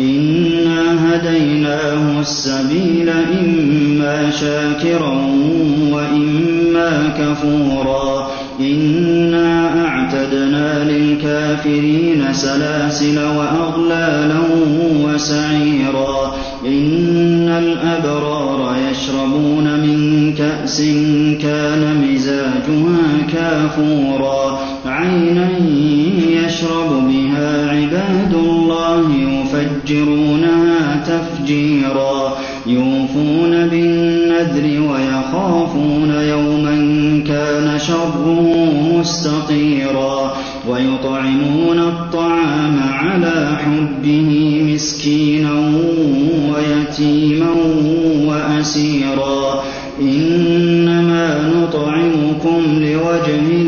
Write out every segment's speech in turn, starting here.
إنا هديناه السبيل إما شاكرا وإما كفورا إنا أعتدنا للكافرين سلاسل وأغلالا وسعيرا إن الأبرار يشربون من كأس كان مزاجها كافورا عينا يشرب بها عباد الله يفجرونها تفجيرا يوفون بالنذر ويخافون كان شره مستطيرا ويطعمون الطعام على حبه مسكينا ويتيما وأسيرا إنما نطعمكم لوجه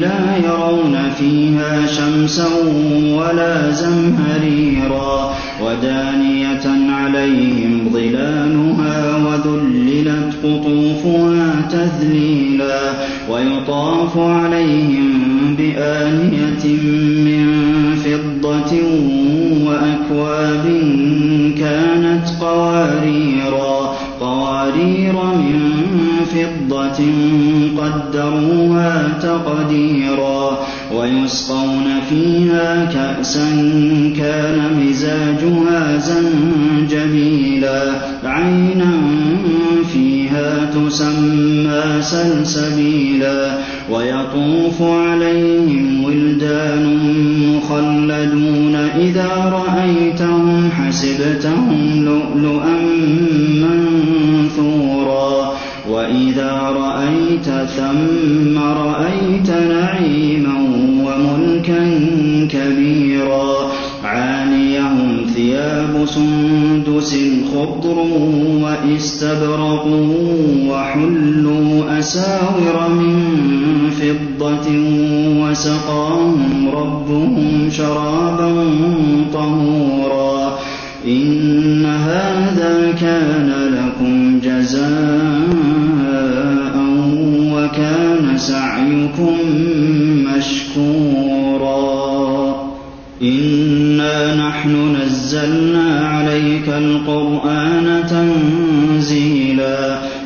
لا يرون فيها شمسا ولا زمهريرا ودانية عليهم ظلالها وذللت قطوفها تذليلا ويطاف عليهم بآنية من فضة وأكواب كانت قواريرا قوارير من فضة قدروها تقديرا ويسقون فيها كأسا كان مزاجها زنجبيلا عينا فيها تسمى سلسبيلا ويطوف عليهم ولدان مخلدون إذا رأيتهم حسبتهم لؤلؤا وإذا رأيت ثم رأيت نعيما وملكا كبيرا عاليهم ثياب سندس خضر واستبرق وحلوا أساور من فضة وسقاهم ربهم شرابا طهورا إن هذا كان لكم جزاء وكان سعيكم مشكورا. إنا نحن نزلنا عليك القرآن تنزيلا.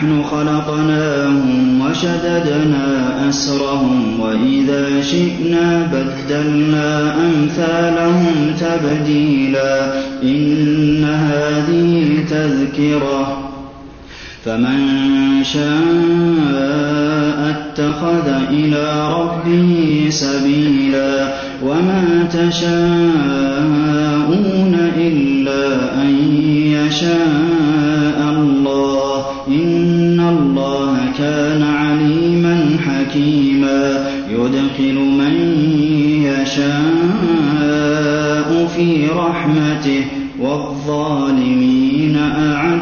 نحن خلقناهم وشددنا أسرهم وإذا شئنا بدلنا أمثالهم تبديلا إن هذه تذكرة فمن شاء اتخذ إلى ربه سبيلا وما تشاءون إلا أن يشاء حكيما. يدخل من يشاء في رحمته والظالمين أعد